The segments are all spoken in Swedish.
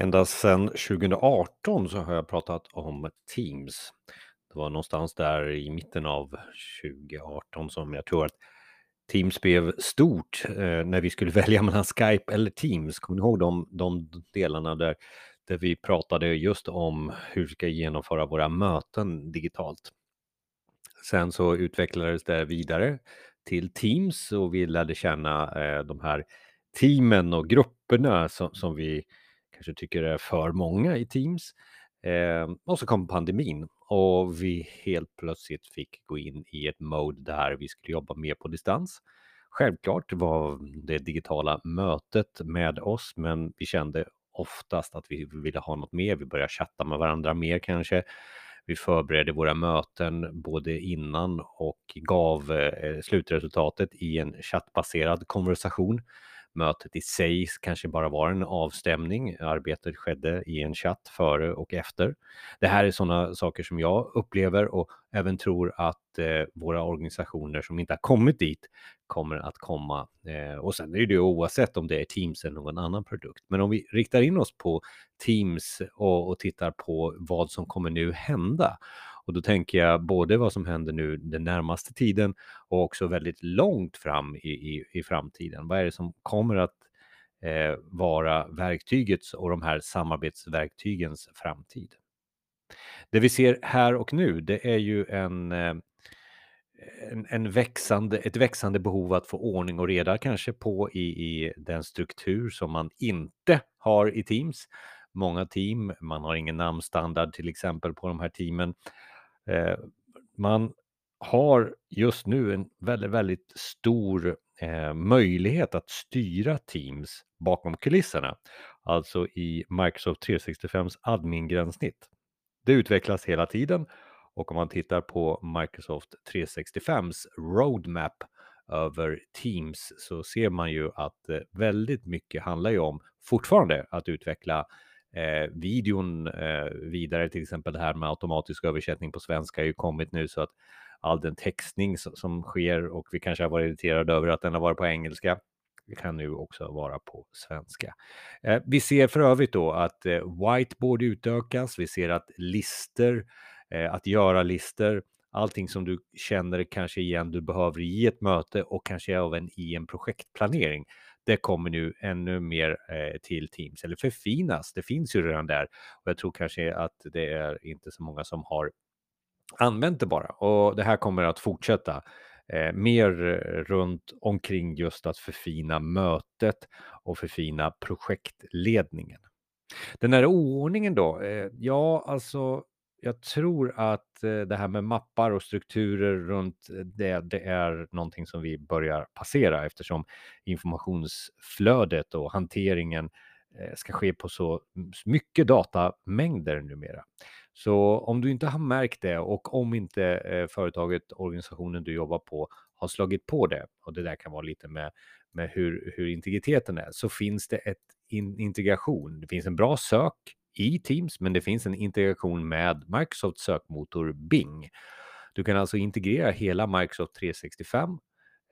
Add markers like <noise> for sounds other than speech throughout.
Ända sedan 2018 så har jag pratat om Teams. Det var någonstans där i mitten av 2018 som jag tror att Teams blev stort eh, när vi skulle <laughs> välja mellan Skype eller Teams. Kommer ni ihåg de, de delarna där, där vi pratade just om hur vi ska genomföra våra möten digitalt? Sen så utvecklades det vidare till Teams och vi lärde känna eh, de här teamen och grupperna som, som vi kanske tycker är för många i Teams. Eh, och så kom pandemin och vi helt plötsligt fick gå in i ett mode där vi skulle jobba mer på distans. Självklart var det digitala mötet med oss, men vi kände oftast att vi ville ha något mer. Vi började chatta med varandra mer kanske. Vi förberedde våra möten både innan och gav eh, slutresultatet i en chattbaserad konversation. Mötet i sig kanske bara var en avstämning. Arbetet skedde i en chatt före och efter. Det här är sådana saker som jag upplever och även tror att eh, våra organisationer som inte har kommit dit kommer att komma. Eh, och sen är det ju oavsett om det är Teams eller någon annan produkt. Men om vi riktar in oss på Teams och, och tittar på vad som kommer nu hända och då tänker jag både vad som händer nu den närmaste tiden och också väldigt långt fram i, i, i framtiden. Vad är det som kommer att eh, vara verktygets och de här samarbetsverktygens framtid? Det vi ser här och nu, det är ju en, eh, en, en växande, ett växande behov att få ordning och reda kanske på i, i den struktur som man inte har i Teams. Många team, man har ingen namnstandard till exempel på de här teamen. Eh, man har just nu en väldigt, väldigt stor eh, möjlighet att styra Teams bakom kulisserna, alltså i Microsoft 365s admin-gränssnitt. Det utvecklas hela tiden och om man tittar på Microsoft 365s roadmap över Teams så ser man ju att eh, väldigt mycket handlar ju om fortfarande att utveckla eh, videon eh, vidare. Till exempel det här med automatisk översättning på svenska har ju kommit nu så att all den textning som, som sker och vi kanske har varit irriterade över att den har varit på engelska kan nu också vara på svenska. Eh, vi ser för övrigt då att eh, whiteboard utökas. Vi ser att lister, eh, att göra lister, allting som du känner kanske igen du behöver i ett möte och kanske även i en projektplanering det kommer nu ännu mer eh, till Teams, eller förfinas. Det finns ju redan där och jag tror kanske att det är inte så många som har använt det bara och det här kommer att fortsätta. Eh, mer runt omkring just att förfina mötet och förfina projektledningen. Den här oordningen då? Eh, ja, alltså jag tror att eh, det här med mappar och strukturer runt eh, det, det är någonting som vi börjar passera eftersom informationsflödet och hanteringen eh, ska ske på så mm, mycket datamängder numera. Så om du inte har märkt det och om inte företaget, organisationen du jobbar på har slagit på det och det där kan vara lite med, med hur, hur integriteten är så finns det ett in, integration. Det finns en bra sök i Teams, men det finns en integration med Microsofts sökmotor Bing. Du kan alltså integrera hela Microsoft 365,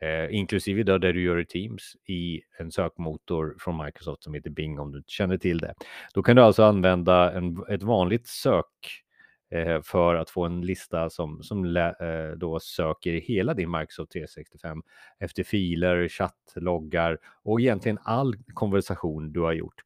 eh, inklusive då där du gör i Teams, i en sökmotor från Microsoft som heter Bing om du inte känner till det. Då kan du alltså använda en, ett vanligt sök eh, för att få en lista som, som eh, då söker hela din Microsoft 365 efter filer, chattloggar och egentligen all konversation du har gjort.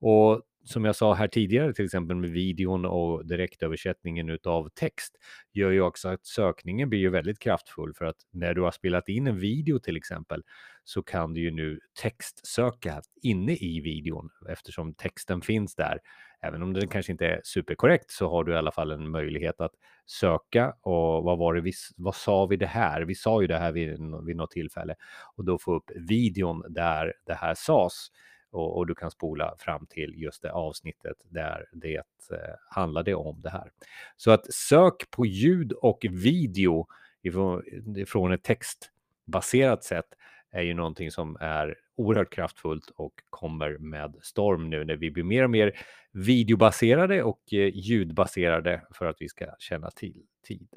Och som jag sa här tidigare, till exempel med videon och direktöversättningen av text, gör ju också att sökningen blir ju väldigt kraftfull för att när du har spelat in en video till exempel så kan du ju nu textsöka inne i videon eftersom texten finns där. Även om den kanske inte är superkorrekt så har du i alla fall en möjlighet att söka och vad var det vi, vad sa vi det här? Vi sa ju det här vid, vid något tillfälle och då få upp videon där det här sades och, och, du kan spola fram till just det avsnittet där det eh, handlade om det här. Så att sök på ljud och video ifrån, ifrån ett textbaserat sätt är ju någonting som är oerhört kraftfullt och kommer med storm nu när vi blir mer och mer videobaserade och eh, ljudbaserade för att vi ska känna till tid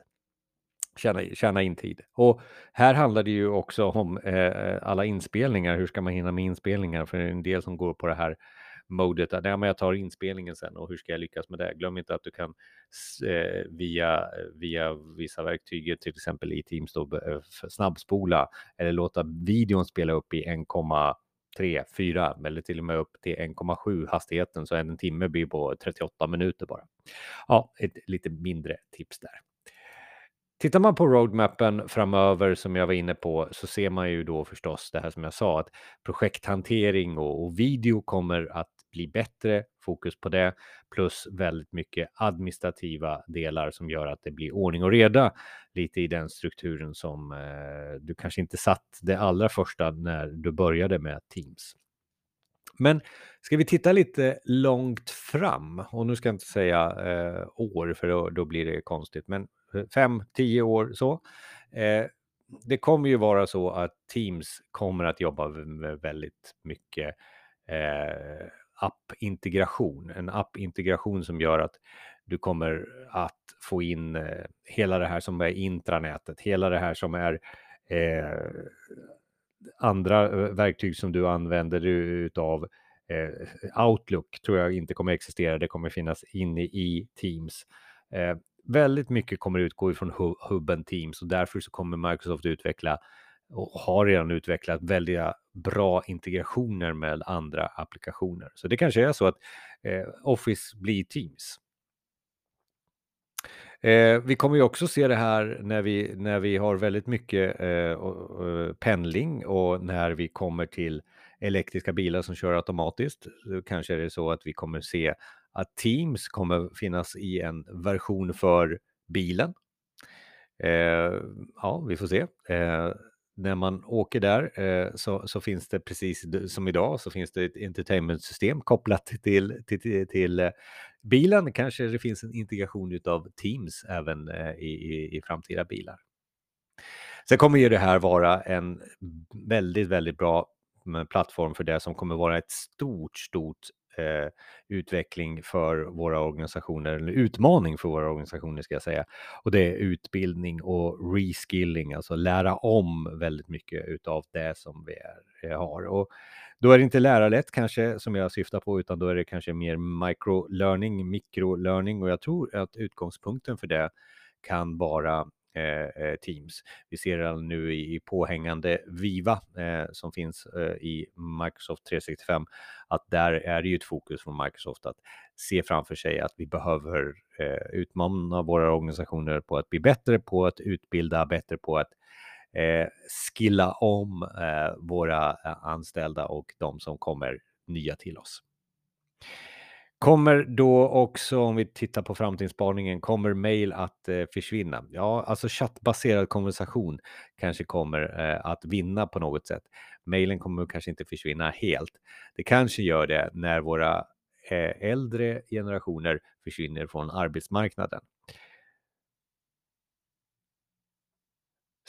tjäna, tjäna in tid. Och här handlar det ju också om eh, eh, alla inspelningar. Hur ska man hinna med inspelningar? För det är en del som går på det här modet att ja, men jag tar inspelningen sen och hur ska jag lyckas med det? Glöm inte att du kan eh, via, eh, via vissa verktyg, till exempel i Teams, då, eh, snabbspola eller låta videon spela upp i 1,3, 4 eller till och med upp till 1,7 hastigheten så en timme blir på 38 minuter bara. Ja, ett lite mindre tips där. Tittar man på roadmappen framöver som jag var inne på så ser man ju då förstås det här som jag sa att projekthantering och, och video kommer att bli bättre, fokus på det, plus väldigt mycket administrativa delar som gör att det blir ordning och reda lite i den strukturen som eh, du kanske inte satt det allra första när du började med Teams. Men ska vi titta lite långt fram och nu ska jag inte säga eh, år för då, då, blir det konstigt, men fem, tio år så. Eh, det kommer ju vara så att Teams kommer att jobba med väldigt mycket eh, appintegration, en appintegration som gör att du kommer att få in eh, hela det här som är intranätet, hela det här som är eh, andra eh, verktyg som du använder utav eh, Outlook tror jag inte kommer existera. Det kommer finnas inne i Teams. Eh, Väldigt mycket kommer utgå ifrån hubben Teams och därför så kommer Microsoft utveckla och har redan utvecklat väldigt bra integrationer med andra applikationer. Så det kanske är så att eh, Office blir Teams. Eh, vi kommer ju också se det här när vi, när vi har väldigt mycket eh, pendling och när vi kommer till elektriska bilar som kör automatiskt. Så kanske är det så att vi kommer se att Teams kommer finnas i en version för bilen. Eh, ja, vi får se. Eh, när man åker där eh, så, så, finns det precis som idag så finns det ett entertainmentsystem kopplat till, till, till, till eh, bilen. Kanske det finns en integration av Teams även eh, i, i, i framtida bilar. Sen kommer ju det här vara en väldigt, väldigt bra mm, plattform för det som kommer vara ett stort, stort eh, utveckling för våra organisationer, eller utmaning för våra organisationer ska jag säga. Och det är utbildning och reskilling, alltså lära om väldigt mycket utav det som vi är, eh, har. Och då är det inte lärarlätt kanske som jag syftar på, utan då är det kanske mer micro-learning, mikro-learning och jag tror att utgångspunkten för det kan vara Eh, eh, teams. Vi ser redan nu i, påhängande Viva eh, som finns eh, i Microsoft 365 att där är det ju ett fokus från Microsoft att se framför sig att vi behöver utmana våra organisationer på att bli bättre på att utbilda, bättre på att eh, skilla om eh, våra anställda och de som kommer nya till oss. Kommer då också, om vi tittar på framtidsspaningen, kommer mail att eh, försvinna? Ja, alltså chattbaserad konversation kanske kommer eh, att vinna på något sätt. Mailen kommer kanske inte försvinna helt. Det kanske gör det när våra eh, äldre generationer försvinner från arbetsmarknaden.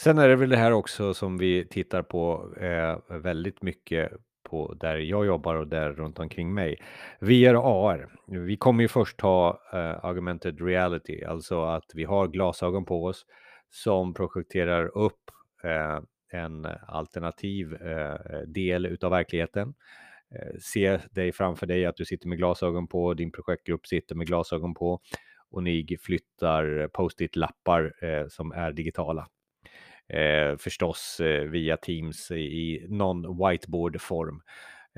Sen är det väl det här också som vi tittar på eh, väldigt mycket på där jag jobbar och där runt omkring mig. VR och AR. Vi kommer ju först ha uh, eh, augmented reality, alltså att vi har glasögon på oss som projekterar upp uh, en alternativ uh, del utav verkligheten. Se dig framför dig att du sitter med glasögon på, din projektgrupp sitter med glasögon på och ni flyttar post-it-lappar som är digitala eh, förstås eh, via Teams i någon whiteboard-form.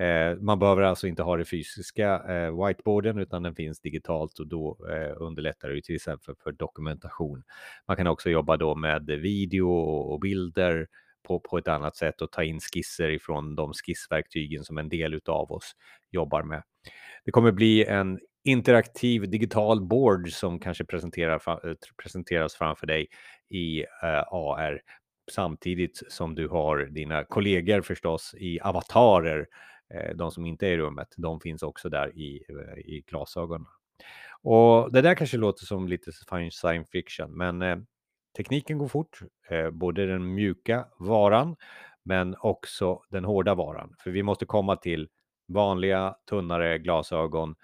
Eh, man behöver alltså inte ha det fysiska eh, whiteboarden utan den finns digitalt och då eh, underlättar det till exempel för dokumentation. Man kan också jobba då med video och bilder på, på ett annat sätt och ta in skisser ifrån de skissverktygen som en del av oss jobbar med. Det kommer bli en interaktiv digital board som kanske presenterar, eh, presenteras framför dig i eh, AR samtidigt som du har dina kollegor förstås i avatarer. Eh, de som inte är i rummet, de finns också där i, eh, i glasögonen. Och det där kanske låter som lite science fiction, men eh, tekniken går fort, eh, både den mjuka varan, men också den hårda varan. För vi måste komma till vanliga, tunnare glasögon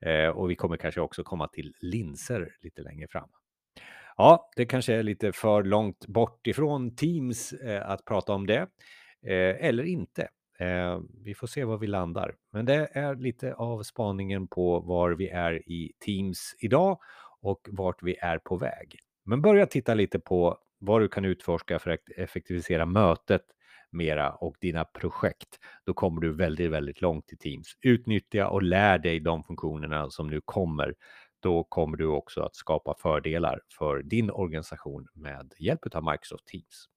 eh, och vi kommer kanske också komma till linser lite längre fram. Ja, det kanske är lite för långt bort ifrån Teams eh, att prata om det, eh, eller inte. Eh, vi får se var vi landar. Men det är lite av spaningen på var vi är i Teams idag och vart vi är på väg. Men börja titta lite på vad du kan utforska för att effektivisera mötet mera och dina projekt. Då kommer du väldigt, väldigt långt i Teams. Utnyttja och lär dig de funktionerna som nu kommer. Då kommer du också att skapa fördelar för din organisation med hjälp av Microsoft Teams.